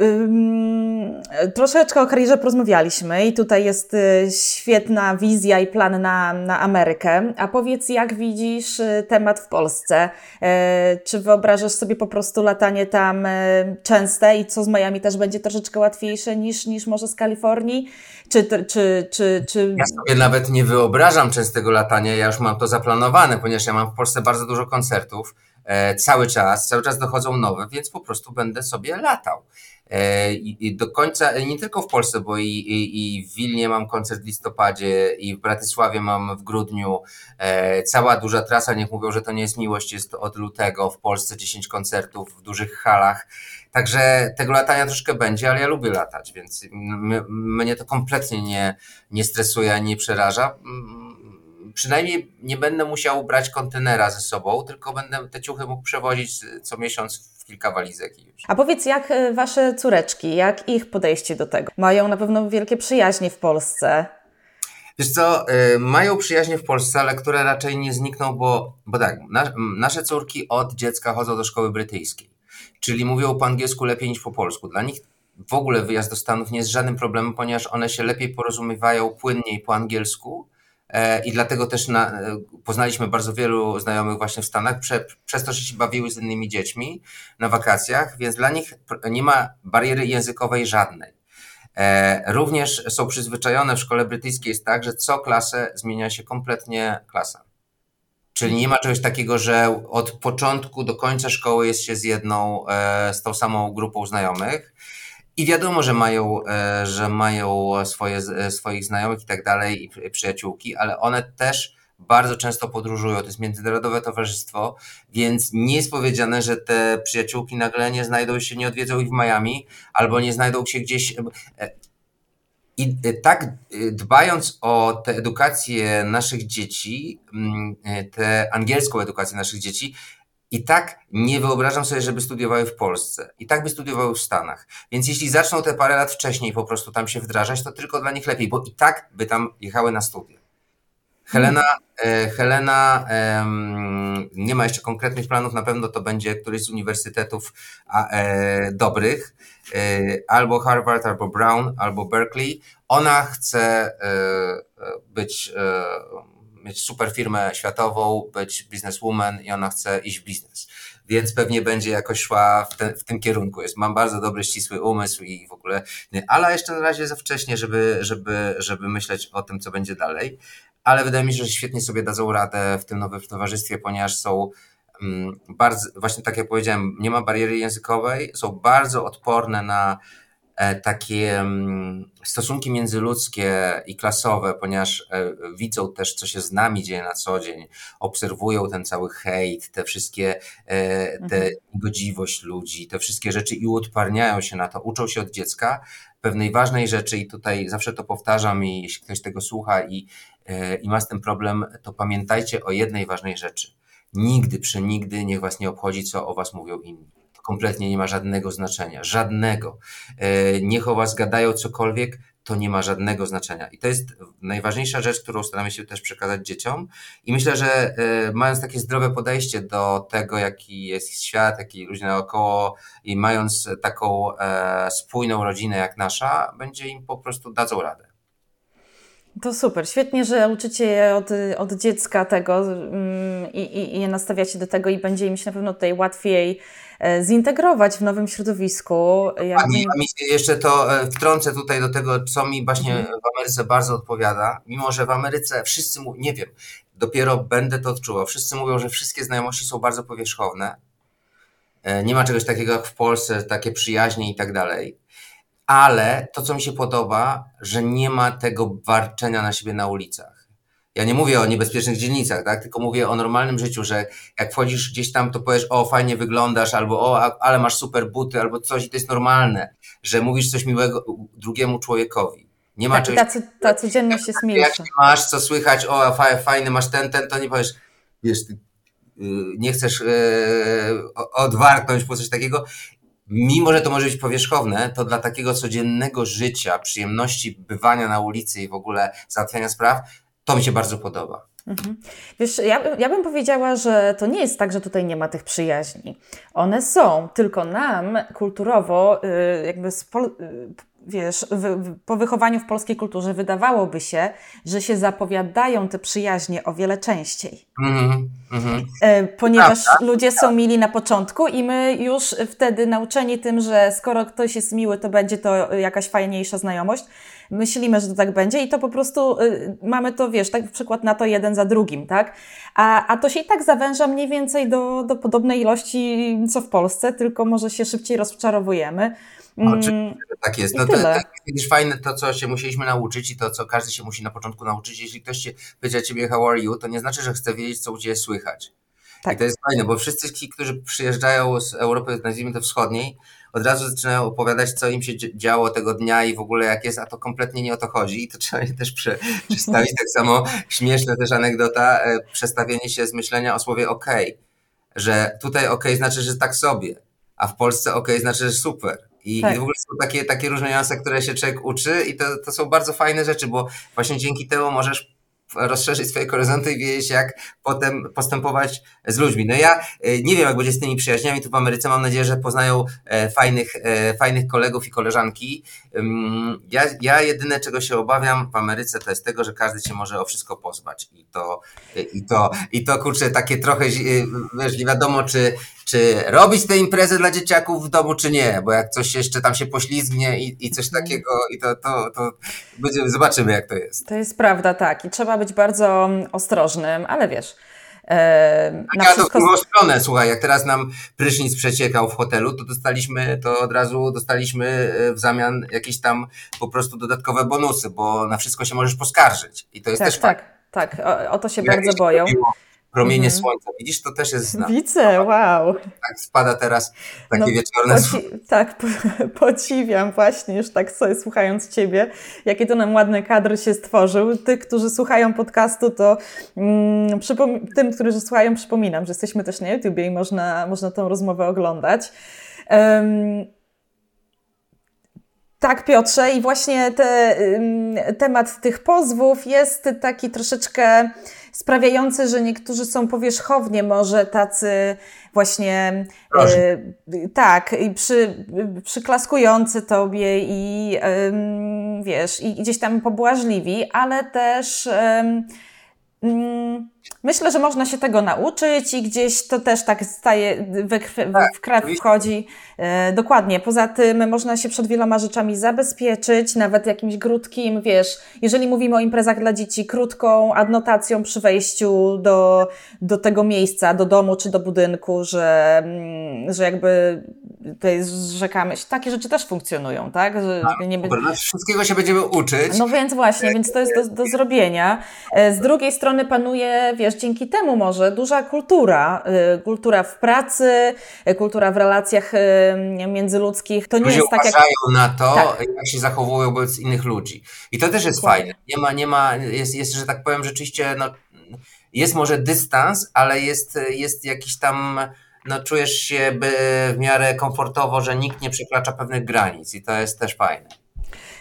troszeczkę o karierze porozmawialiśmy i tutaj jest y, świetna wizja i plan na, na Amerykę. A powiedz, jak widzisz y, temat w Polsce? E, czy wyobrażasz sobie po prostu latanie tam e, częste i co z Miami też będzie troszeczkę łatwiejsze niż, niż może z Kalifornii? Czy, czy, czy, czy... Ja sobie nawet nie wyobrażam częstego latania, ja już mam to zaplanowane, ponieważ ja mam w Polsce bardzo dużo koncertów cały czas, cały czas dochodzą nowe, więc po prostu będę sobie latał. E, I do końca, nie tylko w Polsce, bo i, i, i w Wilnie mam koncert w listopadzie, i w Bratysławie mam w grudniu. E, cała duża trasa, niech mówią, że to nie jest miłość, jest od lutego w Polsce 10 koncertów w dużych halach. Także tego latania troszkę będzie, ale ja lubię latać, więc mnie to kompletnie nie, nie stresuje ani nie przeraża przynajmniej nie będę musiał brać kontenera ze sobą, tylko będę te ciuchy mógł przewozić co miesiąc w kilka walizek. Już. A powiedz, jak e, wasze córeczki, jak ich podejście do tego? Mają na pewno wielkie przyjaźnie w Polsce. Wiesz co, y, mają przyjaźnie w Polsce, ale które raczej nie znikną, bo, bo tak, na, nasze córki od dziecka chodzą do szkoły brytyjskiej, czyli mówią po angielsku lepiej niż po polsku. Dla nich w ogóle wyjazd do Stanów nie jest żadnym problemem, ponieważ one się lepiej porozumiewają płynniej po angielsku E, i dlatego też na, e, poznaliśmy bardzo wielu znajomych właśnie w Stanach prze, przez to, że się bawiły z innymi dziećmi na wakacjach, więc dla nich nie ma bariery językowej żadnej. E, również są przyzwyczajone w szkole brytyjskiej jest tak, że co klasę zmienia się kompletnie klasa. Czyli nie ma czegoś takiego, że od początku do końca szkoły jest się z jedną, z tą samą grupą znajomych. I wiadomo, że mają, e, że mają swoje, e, swoich znajomych i tak dalej, i przyjaciółki, ale one też bardzo często podróżują. To jest międzynarodowe towarzystwo, więc nie jest powiedziane, że te przyjaciółki nagle nie znajdą się, nie odwiedzą ich w Miami, albo nie znajdą się gdzieś. E, I tak dbając o tę edukację naszych dzieci, mm, tę angielską edukację naszych dzieci, i tak nie wyobrażam sobie, żeby studiowały w Polsce. I tak by studiowały w Stanach. Więc jeśli zaczną te parę lat wcześniej po prostu tam się wdrażać, to tylko dla nich lepiej, bo i tak by tam jechały na studia. Helena, e, Helena nie ma jeszcze konkretnych planów, na pewno to będzie któryś z uniwersytetów e, dobrych, e, albo Harvard, albo Brown, albo Berkeley. Ona chce być mieć super firmę światową, być bizneswoman i ona chce iść w biznes. Więc pewnie będzie jakoś szła w, te, w tym kierunku. Jest, mam bardzo dobry, ścisły umysł i w ogóle, ale jeszcze na razie za wcześnie, żeby, żeby, żeby myśleć o tym, co będzie dalej. Ale wydaje mi się, że świetnie sobie dadzą radę w tym nowym towarzystwie, ponieważ są mm, bardzo, właśnie tak jak powiedziałem, nie ma bariery językowej, są bardzo odporne na takie mm, stosunki międzyludzkie i klasowe, ponieważ e, widzą też, co się z nami dzieje na co dzień, obserwują ten cały hejt, te wszystkie, e, te mhm. godziwość ludzi, te wszystkie rzeczy i uodparniają się na to, uczą się od dziecka pewnej ważnej rzeczy i tutaj zawsze to powtarzam i jeśli ktoś tego słucha i, i ma z tym problem, to pamiętajcie o jednej ważnej rzeczy. Nigdy, przenigdy niech was nie obchodzi, co o was mówią inni kompletnie nie ma żadnego znaczenia. Żadnego. E, niech o was gadają cokolwiek, to nie ma żadnego znaczenia. I to jest najważniejsza rzecz, którą staramy się też przekazać dzieciom. I myślę, że e, mając takie zdrowe podejście do tego, jaki jest świat, jaki ludzie naokoło i mając taką e, spójną rodzinę jak nasza, będzie im po prostu dadzą radę. To super, świetnie, że uczycie je od, od dziecka tego mm, i, i, i je nastawiacie do tego i będzie im się na pewno tutaj łatwiej e, zintegrować w nowym środowisku. Ja a, mi, a mi jeszcze to e, wtrącę tutaj do tego, co mi właśnie mhm. w Ameryce bardzo odpowiada, mimo że w Ameryce wszyscy, nie wiem, dopiero będę to odczuwał, wszyscy mówią, że wszystkie znajomości są bardzo powierzchowne, e, nie ma czegoś takiego jak w Polsce, takie przyjaźnie i tak dalej ale to, co mi się podoba, że nie ma tego warczenia na siebie na ulicach. Ja nie mówię o niebezpiecznych dzielnicach, tak? tylko mówię o normalnym życiu, że jak wchodzisz gdzieś tam, to powiesz, o, fajnie wyglądasz, albo o, ale masz super buty, albo coś i to jest normalne, że mówisz coś miłego drugiemu człowiekowi. Nie ma tak, czegoś... Ta, ta codzienność jest milsza. Jak masz co słychać, o, fajny masz ten, ten, to nie powiesz, wiesz, y, nie chcesz yy, odwarknąć po coś takiego mimo że to może być powierzchowne, to dla takiego codziennego życia, przyjemności bywania na ulicy i w ogóle załatwiania spraw, to mi się bardzo podoba. Mhm. Wiesz, ja, ja bym powiedziała, że to nie jest tak, że tutaj nie ma tych przyjaźni. One są, tylko nam kulturowo, y, jakby wiesz, po wychowaniu w polskiej kulturze wydawałoby się, że się zapowiadają te przyjaźnie o wiele częściej. Mm -hmm. Ponieważ ludzie są mili na początku i my już wtedy nauczeni tym, że skoro ktoś jest miły, to będzie to jakaś fajniejsza znajomość. Myślimy, że to tak będzie i to po prostu y, mamy to, wiesz, tak przykład na to jeden za drugim, tak? A, a to się i tak zawęża mniej więcej do, do podobnej ilości co w Polsce, tylko może się szybciej rozczarowujemy. Oczywiście, tak jest. No to, to jest fajne to, co się musieliśmy nauczyć i to, co każdy się musi na początku nauczyć. Jeśli ktoś się pyta ciebie how are you, to nie znaczy, że chce wiedzieć, co u ciebie słychać. Tak. I to jest fajne, bo wszyscy ci, którzy przyjeżdżają z Europy, nazwijmy to wschodniej, od razu zaczynają opowiadać, co im się działo tego dnia i w ogóle jak jest, a to kompletnie nie o to chodzi i to trzeba też prze, przestawić. tak samo śmieszna też anegdota, e, przestawienie się z myślenia o słowie ok, że tutaj ok znaczy, że tak sobie, a w Polsce ok znaczy, że super. I, tak. I w ogóle są takie, takie różne niuanse, które się człowiek uczy i to, to są bardzo fajne rzeczy, bo właśnie dzięki temu możesz rozszerzyć swoje horyzonty i wiedzieć, jak potem postępować z ludźmi. No ja e, nie wiem, jak będzie z tymi przyjaźniami tu w Ameryce. Mam nadzieję, że poznają e, fajnych, e, fajnych kolegów i koleżanki. Ja, ja jedyne, czego się obawiam w Ameryce, to jest tego, że każdy cię może o wszystko pozwać. I to, i to, i to kurczę, takie trochę, wiesz, nie wiadomo, czy, czy robić tę imprezę dla dzieciaków w domu, czy nie, bo jak coś jeszcze tam się poślizgnie i, i coś mhm. takiego, i to, to, to będziemy, zobaczymy, jak to jest. To jest prawda, tak. I trzeba być bardzo ostrożnym, ale wiesz. E, na ja wszystko... drugą stronę, słuchaj, jak teraz nam prysznic przeciekał w hotelu, to dostaliśmy, to od razu dostaliśmy e, w zamian jakieś tam po prostu dodatkowe bonusy, bo na wszystko się możesz poskarżyć. I to jest tak, też Tak, tak, o, o to się bardzo boją. Robiło, promienie mhm. słońca. Widzisz, to też jest znak. Widzę, wow. Tak, spada teraz takie no, wieczorne poci- Tak, po, podziwiam właśnie, już tak sobie słuchając Ciebie, jakie to nam ładny kadr się stworzył. Tych, którzy słuchają podcastu, to mm, tym, którzy słuchają, przypominam, że jesteśmy też na YouTubie i można, można tą rozmowę oglądać. Um, tak, Piotrze, i właśnie te, temat tych pozwów jest taki troszeczkę sprawiający, że niektórzy są powierzchownie może tacy właśnie e, tak, i przy, przyklaskujący tobie i wiesz, i gdzieś tam pobłażliwi, ale też Myślę, że można się tego nauczyć i gdzieś to też tak staje, we tak, w krew wchodzi. E, dokładnie. Poza tym można się przed wieloma rzeczami zabezpieczyć, nawet jakimś krótkim, wiesz, jeżeli mówimy o imprezach dla dzieci, krótką adnotacją przy wejściu do, do tego miejsca, do domu czy do budynku, że, mm, że jakby tutaj zrzekamy się. Takie rzeczy też funkcjonują, tak? Że tak, nie będzie... Wszystkiego się będziemy uczyć. No więc właśnie, więc to jest do, do zrobienia. E, z drugiej strony panuje, wiesz, dzięki temu może duża kultura. Y, kultura w pracy, y, kultura w relacjach y, międzyludzkich. To nie Ludzie jest tak jak... na to, tak. jak się zachowują wobec innych ludzi. I to też jest Dokładnie. fajne. Nie ma, nie ma, jest, jest, że tak powiem, rzeczywiście, no, jest może dystans, ale jest, jest jakiś tam no, czujesz się by w miarę komfortowo, że nikt nie przekracza pewnych granic i to jest też fajne.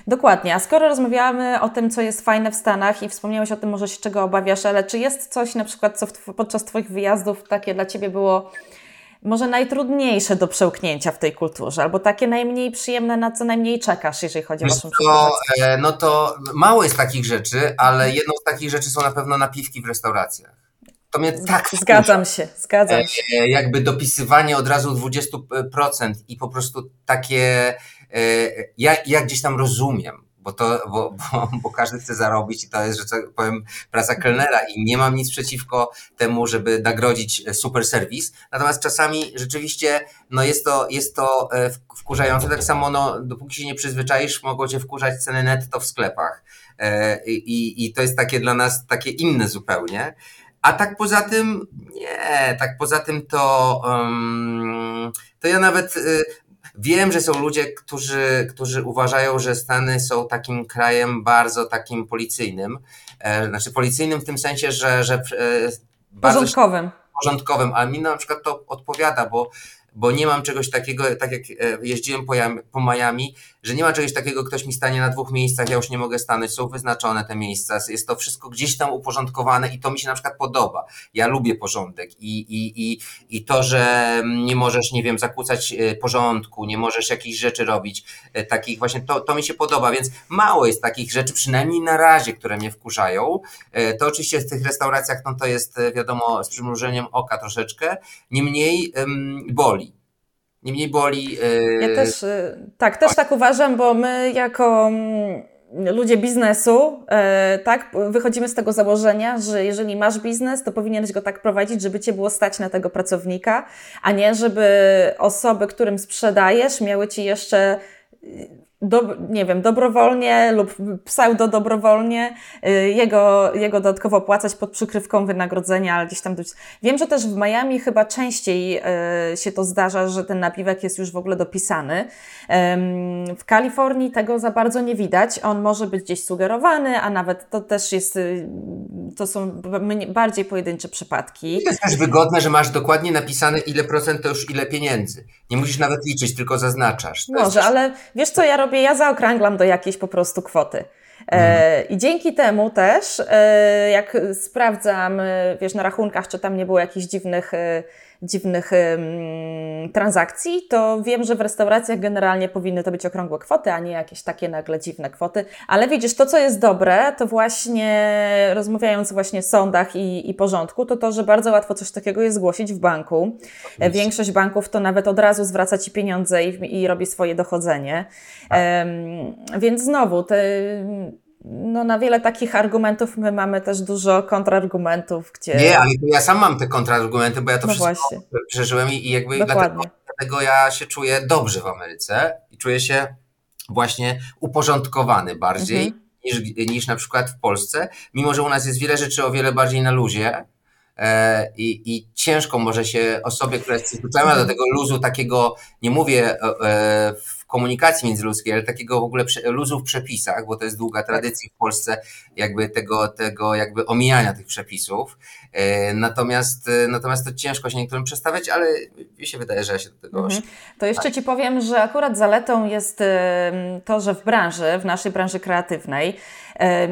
Dokładnie. A skoro rozmawiamy o tym, co jest fajne w Stanach i wspomniałeś o tym, może się czego obawiasz, ale czy jest coś na przykład, co w, podczas Twoich wyjazdów takie dla Ciebie było może najtrudniejsze do przełknięcia w tej kulturze, albo takie najmniej przyjemne, na co najmniej czekasz, jeżeli chodzi o Waszą to, e, No to mało jest takich rzeczy, ale jedną z takich rzeczy są na pewno napiwki w restauracjach. To mnie tak Zgadzam się, zgadzam e, się. Jakby dopisywanie od razu 20% i po prostu takie E, ja, ja gdzieś tam rozumiem, bo, to, bo, bo, bo, każdy chce zarobić i to jest, że tak powiem, praca kelnera i nie mam nic przeciwko temu, żeby nagrodzić super serwis. Natomiast czasami rzeczywiście no jest, to, jest to e, wkurzające. Tak samo, no, dopóki się nie przyzwyczaisz, mogą cię wkurzać ceny netto w sklepach. E, I, I to jest takie dla nas takie inne zupełnie. A tak poza tym, nie, tak poza tym to, um, to ja nawet y, Wiem, że są ludzie, którzy, którzy uważają, że Stany są takim krajem bardzo takim policyjnym. E, znaczy policyjnym w tym sensie, że, że e, porządkowym. Porządkowym, a mi na przykład to odpowiada, bo bo nie mam czegoś takiego, tak jak e, jeździłem po, po Miami, że nie ma czegoś takiego, ktoś mi stanie na dwóch miejscach, ja już nie mogę stanąć, są wyznaczone te miejsca, jest to wszystko gdzieś tam uporządkowane i to mi się na przykład podoba. Ja lubię porządek i, i, i, i to, że nie możesz, nie wiem, zakłócać e, porządku, nie możesz jakichś rzeczy robić, e, takich właśnie, to, to mi się podoba, więc mało jest takich rzeczy, przynajmniej na razie, które mnie wkurzają. To oczywiście w tych restauracjach, no to jest wiadomo z przymrużeniem oka troszeczkę, niemniej um, boli. Niemniej boli. Yy... Ja też, y, tak, też tak uważam, bo my jako mm, ludzie biznesu, y, tak, wychodzimy z tego założenia, że jeżeli masz biznes, to powinieneś go tak prowadzić, żeby cię było stać na tego pracownika, a nie żeby osoby, którym sprzedajesz, miały ci jeszcze do, nie wiem, dobrowolnie lub pseudo-dobrowolnie y, jego, jego dodatkowo opłacać pod przykrywką wynagrodzenia, ale gdzieś tam... Wiem, że też w Miami chyba częściej y, się to zdarza, że ten napiwek jest już w ogóle dopisany. W Kalifornii tego za bardzo nie widać. On może być gdzieś sugerowany, a nawet to też jest, y, to są bardziej pojedyncze przypadki. To jest też wygodne, że masz dokładnie napisane ile procent to już ile pieniędzy. Nie musisz nawet liczyć, tylko zaznaczasz. To może, ale wiesz co ja robię? Ja zaokrąglam do jakiejś po prostu kwoty. E, mhm. I dzięki temu też, e, jak sprawdzam, e, wiesz, na rachunkach, czy tam nie było jakichś dziwnych dziwnych transakcji, to wiem, że w restauracjach generalnie powinny to być okrągłe kwoty, a nie jakieś takie nagle dziwne kwoty. Ale widzisz, to co jest dobre, to właśnie rozmawiając właśnie o sądach i, i porządku, to to, że bardzo łatwo coś takiego jest zgłosić w banku. Większość banków to nawet od razu zwraca Ci pieniądze i, i robi swoje dochodzenie. Um, więc znowu, te no, na wiele takich argumentów my mamy też dużo kontrargumentów, gdzie... Nie, ale ja sam mam te kontrargumenty, bo ja to no wszystko właśnie. przeżyłem i jakby dlatego, dlatego ja się czuję dobrze w Ameryce i czuję się właśnie uporządkowany bardziej mhm. niż, niż na przykład w Polsce, mimo że u nas jest wiele rzeczy o wiele bardziej na luzie, e, i, I ciężko może się osobie, która jest przyzwyczajona do mhm. tego luzu, takiego, nie mówię e, w komunikacji międzyludzkiej, ale takiego w ogóle luzu w przepisach, bo to jest długa tradycja w Polsce jakby tego, tego jakby omijania tych przepisów. E, natomiast, e, natomiast to ciężko się niektórym przestawiać, ale mi się wydaje, że ja się do tego mhm. To jeszcze Ci powiem, że akurat zaletą jest to, że w branży, w naszej branży kreatywnej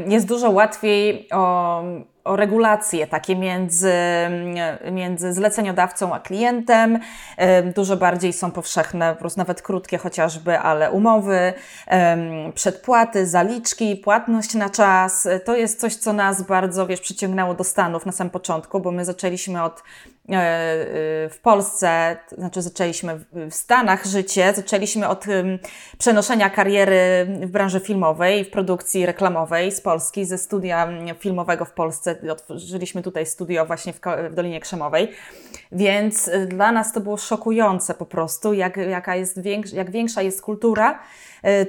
jest dużo łatwiej o o regulacje takie między, między zleceniodawcą a klientem. Dużo bardziej są powszechne, po prostu nawet krótkie chociażby, ale umowy, przedpłaty, zaliczki, płatność na czas. To jest coś, co nas bardzo, wiesz, przyciągnęło do Stanów na samym początku, bo my zaczęliśmy od w Polsce, znaczy zaczęliśmy w Stanach życie, zaczęliśmy od przenoszenia kariery w branży filmowej, w produkcji reklamowej z Polski, ze studia filmowego w Polsce. Otworzyliśmy tutaj studio właśnie w, Dolinie Krzemowej, więc e, dla nas to było szokujące po prostu, jak, jaka jest większa, jak większa jest kultura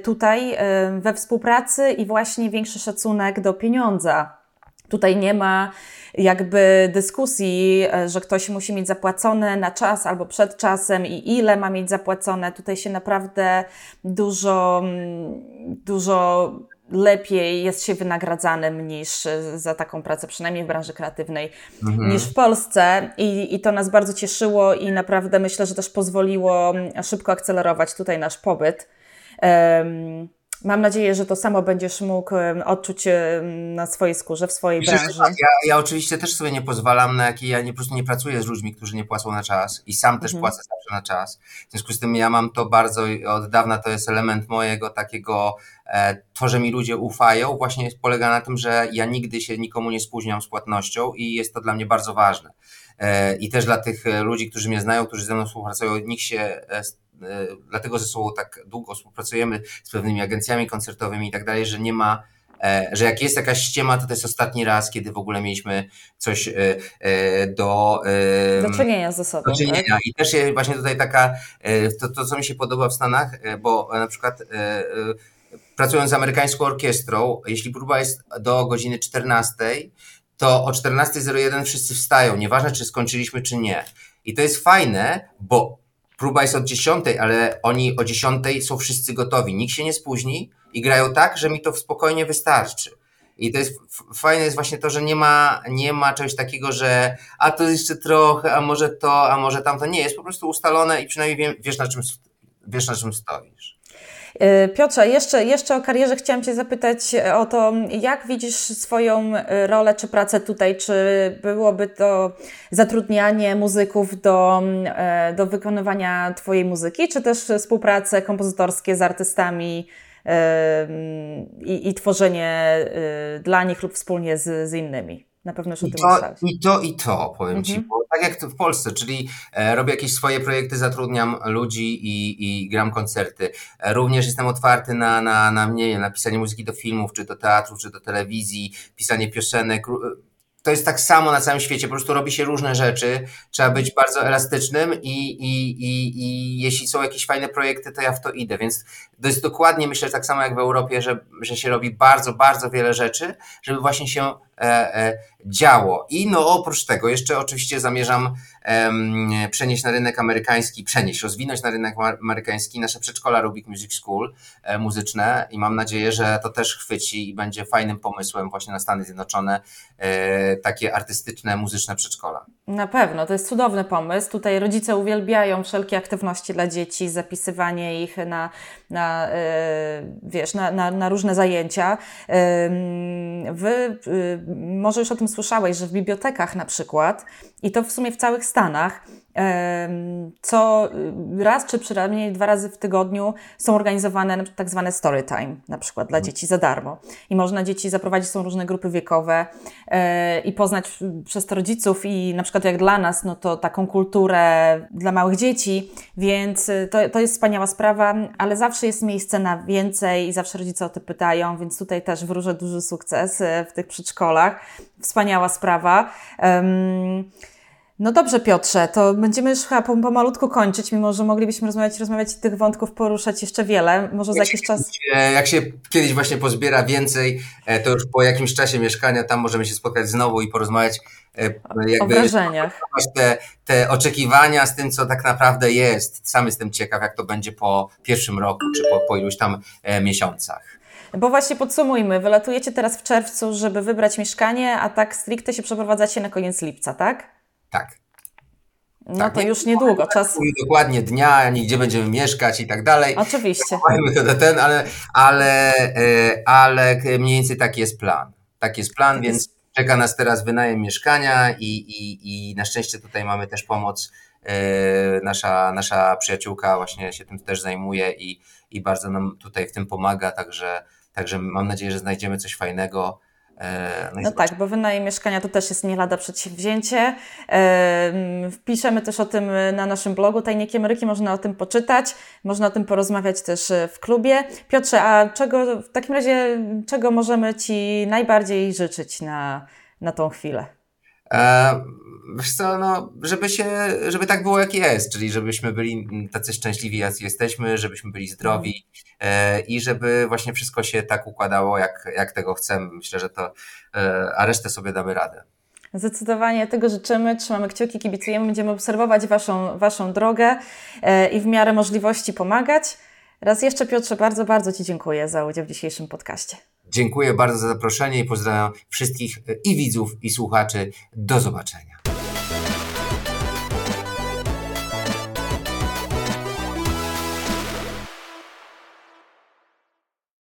tutaj we współpracy i właśnie większy szacunek do pieniądza. Tutaj nie ma jakby dyskusji, e, że ktoś musi mieć zapłacone na czas albo przed czasem i ile ma mieć zapłacone. Tutaj się naprawdę dużo, mm, dużo lepiej jest się wynagradzanym niż e, za taką pracę, przynajmniej w branży kreatywnej, mhm. niż w Polsce. I, I to nas bardzo cieszyło i naprawdę myślę, że też pozwoliło mm, szybko akcelerować tutaj nasz pobyt. Um, Mam nadzieję, że to samo będziesz mógł odczuć na swojej skórze, w swojej Myślę, branży. Tak. Ja, ja, oczywiście też sobie nie pozwalam na jakie, ja nie, po prostu nie pracuję z ludźmi, którzy nie płacą na czas i sam też mhm. płacę zawsze na czas. W związku z tym ja mam to bardzo, od dawna to jest element mojego takiego, e, to, że mi ludzie ufają, właśnie polega na tym, że ja nigdy się nikomu nie spóźniam z płatnością i jest to dla mnie bardzo ważne. E, I też dla tych e, ludzi, którzy mnie znają, którzy ze mną współpracują, nikt się dlatego ze sobą tak długo współpracujemy z pewnymi agencjami koncertowymi i tak dalej, że nie ma e, że jak jest jakaś ściema, to to jest ostatni raz, kiedy w ogóle mieliśmy coś e, do, do czynienia ze sobą. Do czynienia. Tak? I też jest właśnie tutaj taka, to, to co mi się podoba w Stanach, bo na przykład pracując z amerykańską orkiestrą, jeśli próba jest do godziny 14, to o 14.01 wszyscy wstają, nieważne czy skończyliśmy, czy nie. I to jest fajne, bo próba jest od 10, ale oni o 10 są wszyscy gotowi. Nikt się nie spóźni i grają tak, że mi to spokojnie wystarczy. I to jest fajne jest właśnie to, że nie ma, nie ma czegoś takiego, że a to jeszcze trochę, a może to, a może tamto. Nie, jest po prostu ustalone i przynajmniej wiesz na czym, wiesz, na czym stoisz. E, Piotrze, jeszcze, jeszcze o karierze chciałam Cię zapytać o to, jak widzisz swoją e, rolę czy pracę tutaj? Czy byłoby to zatrudnianie muzyków do, e, do wykonywania Twojej muzyki, czy też współprace kompozytorskie z artystami i, i tworzenie dla nich lub wspólnie z, z innymi? Na pewno już o tym to, I to, i to, powiem mhm. Ci. Bo tak jak w Polsce, czyli e, robię jakieś swoje projekty, zatrudniam ludzi i, i gram koncerty. E, również jestem otwarty na, na, na, nie wiem, na pisanie muzyki do filmów, czy do teatru, czy do telewizji, pisanie piosenek to jest tak samo na całym świecie, po prostu robi się różne rzeczy, trzeba być bardzo elastycznym i, i, i, i jeśli są jakieś fajne projekty, to ja w to idę, więc to jest dokładnie, myślę, tak samo jak w Europie, że, że się robi bardzo, bardzo wiele rzeczy, żeby właśnie się działo. I no oprócz tego jeszcze oczywiście zamierzam przenieść na rynek amerykański, przenieść, rozwinąć na rynek amerykański nasze przedszkola Rubik Music School e, muzyczne i mam nadzieję, że to też chwyci i będzie fajnym pomysłem właśnie na Stany Zjednoczone e, takie artystyczne, muzyczne przedszkola. Na pewno, to jest cudowny pomysł. Tutaj rodzice uwielbiają wszelkie aktywności dla dzieci, zapisywanie ich na, na e, wiesz, na, na, na różne zajęcia. Wy może już o tym słyszałeś, że w bibliotekach na przykład, i to w sumie w całych Stanach, co raz czy przynajmniej dwa razy w tygodniu są organizowane tak zwane story time, na przykład dla mhm. dzieci za darmo. I można dzieci zaprowadzić, są różne grupy wiekowe e, i poznać przez to rodziców i na przykład jak dla nas, no to taką kulturę dla małych dzieci, więc e, to, to jest wspaniała sprawa, ale zawsze jest miejsce na więcej i zawsze rodzice o to pytają, więc tutaj też wróżę duży sukces e, w tych przedszkolach. Wspaniała sprawa. Um, no dobrze, Piotrze, to będziemy już chyba pomalutku kończyć, mimo że moglibyśmy rozmawiać, rozmawiać i tych wątków poruszać jeszcze wiele. Może za jakiś czas. Jak się kiedyś właśnie pozbiera więcej, e, to już po jakimś czasie mieszkania tam możemy się spotkać znowu i porozmawiać e, jakby, o wrażeniach. Te, te oczekiwania z tym, co tak naprawdę jest. Sam jestem ciekaw, jak to będzie po pierwszym roku, czy po, po iluś tam e, miesiącach. Bo właśnie podsumujmy, wylatujecie teraz w czerwcu, żeby wybrać mieszkanie, a tak stricte się przeprowadzacie na koniec lipca, tak? Tak. No tak, to nie, już niedługo, czas. Dokładnie dnia, gdzie będziemy mieszkać i tak dalej. Oczywiście. To ten, ale, ale, e, ale mniej więcej taki jest plan. Taki jest plan, więc czeka nas teraz wynajem mieszkania i, i, i na szczęście tutaj mamy też pomoc. E, nasza, nasza przyjaciółka właśnie się tym też zajmuje i, i bardzo nam tutaj w tym pomaga, także, także mam nadzieję, że znajdziemy coś fajnego no, no tak, bo wynajem mieszkania to też jest nie lada przedsięwzięcie. Wpiszemy też o tym na naszym blogu Tajniki Ameryki, można o tym poczytać, można o tym porozmawiać też e, w klubie. Piotrze, a czego w takim razie, czego możemy Ci najbardziej życzyć na, na tą chwilę? E, wiesz co, no, żeby się, żeby tak było jak jest, czyli żebyśmy byli tacy szczęśliwi, jak jesteśmy, żebyśmy byli zdrowi e, i żeby właśnie wszystko się tak układało, jak, jak tego chcemy. Myślę, że to, e, a resztę sobie damy radę. Zdecydowanie tego życzymy, trzymamy kciuki, kibicujemy, będziemy obserwować Waszą, waszą drogę e, i w miarę możliwości pomagać. Raz jeszcze Piotrze, bardzo, bardzo Ci dziękuję za udział w dzisiejszym podcaście. Dziękuję bardzo za zaproszenie i pozdrawiam wszystkich i widzów, i słuchaczy. Do zobaczenia.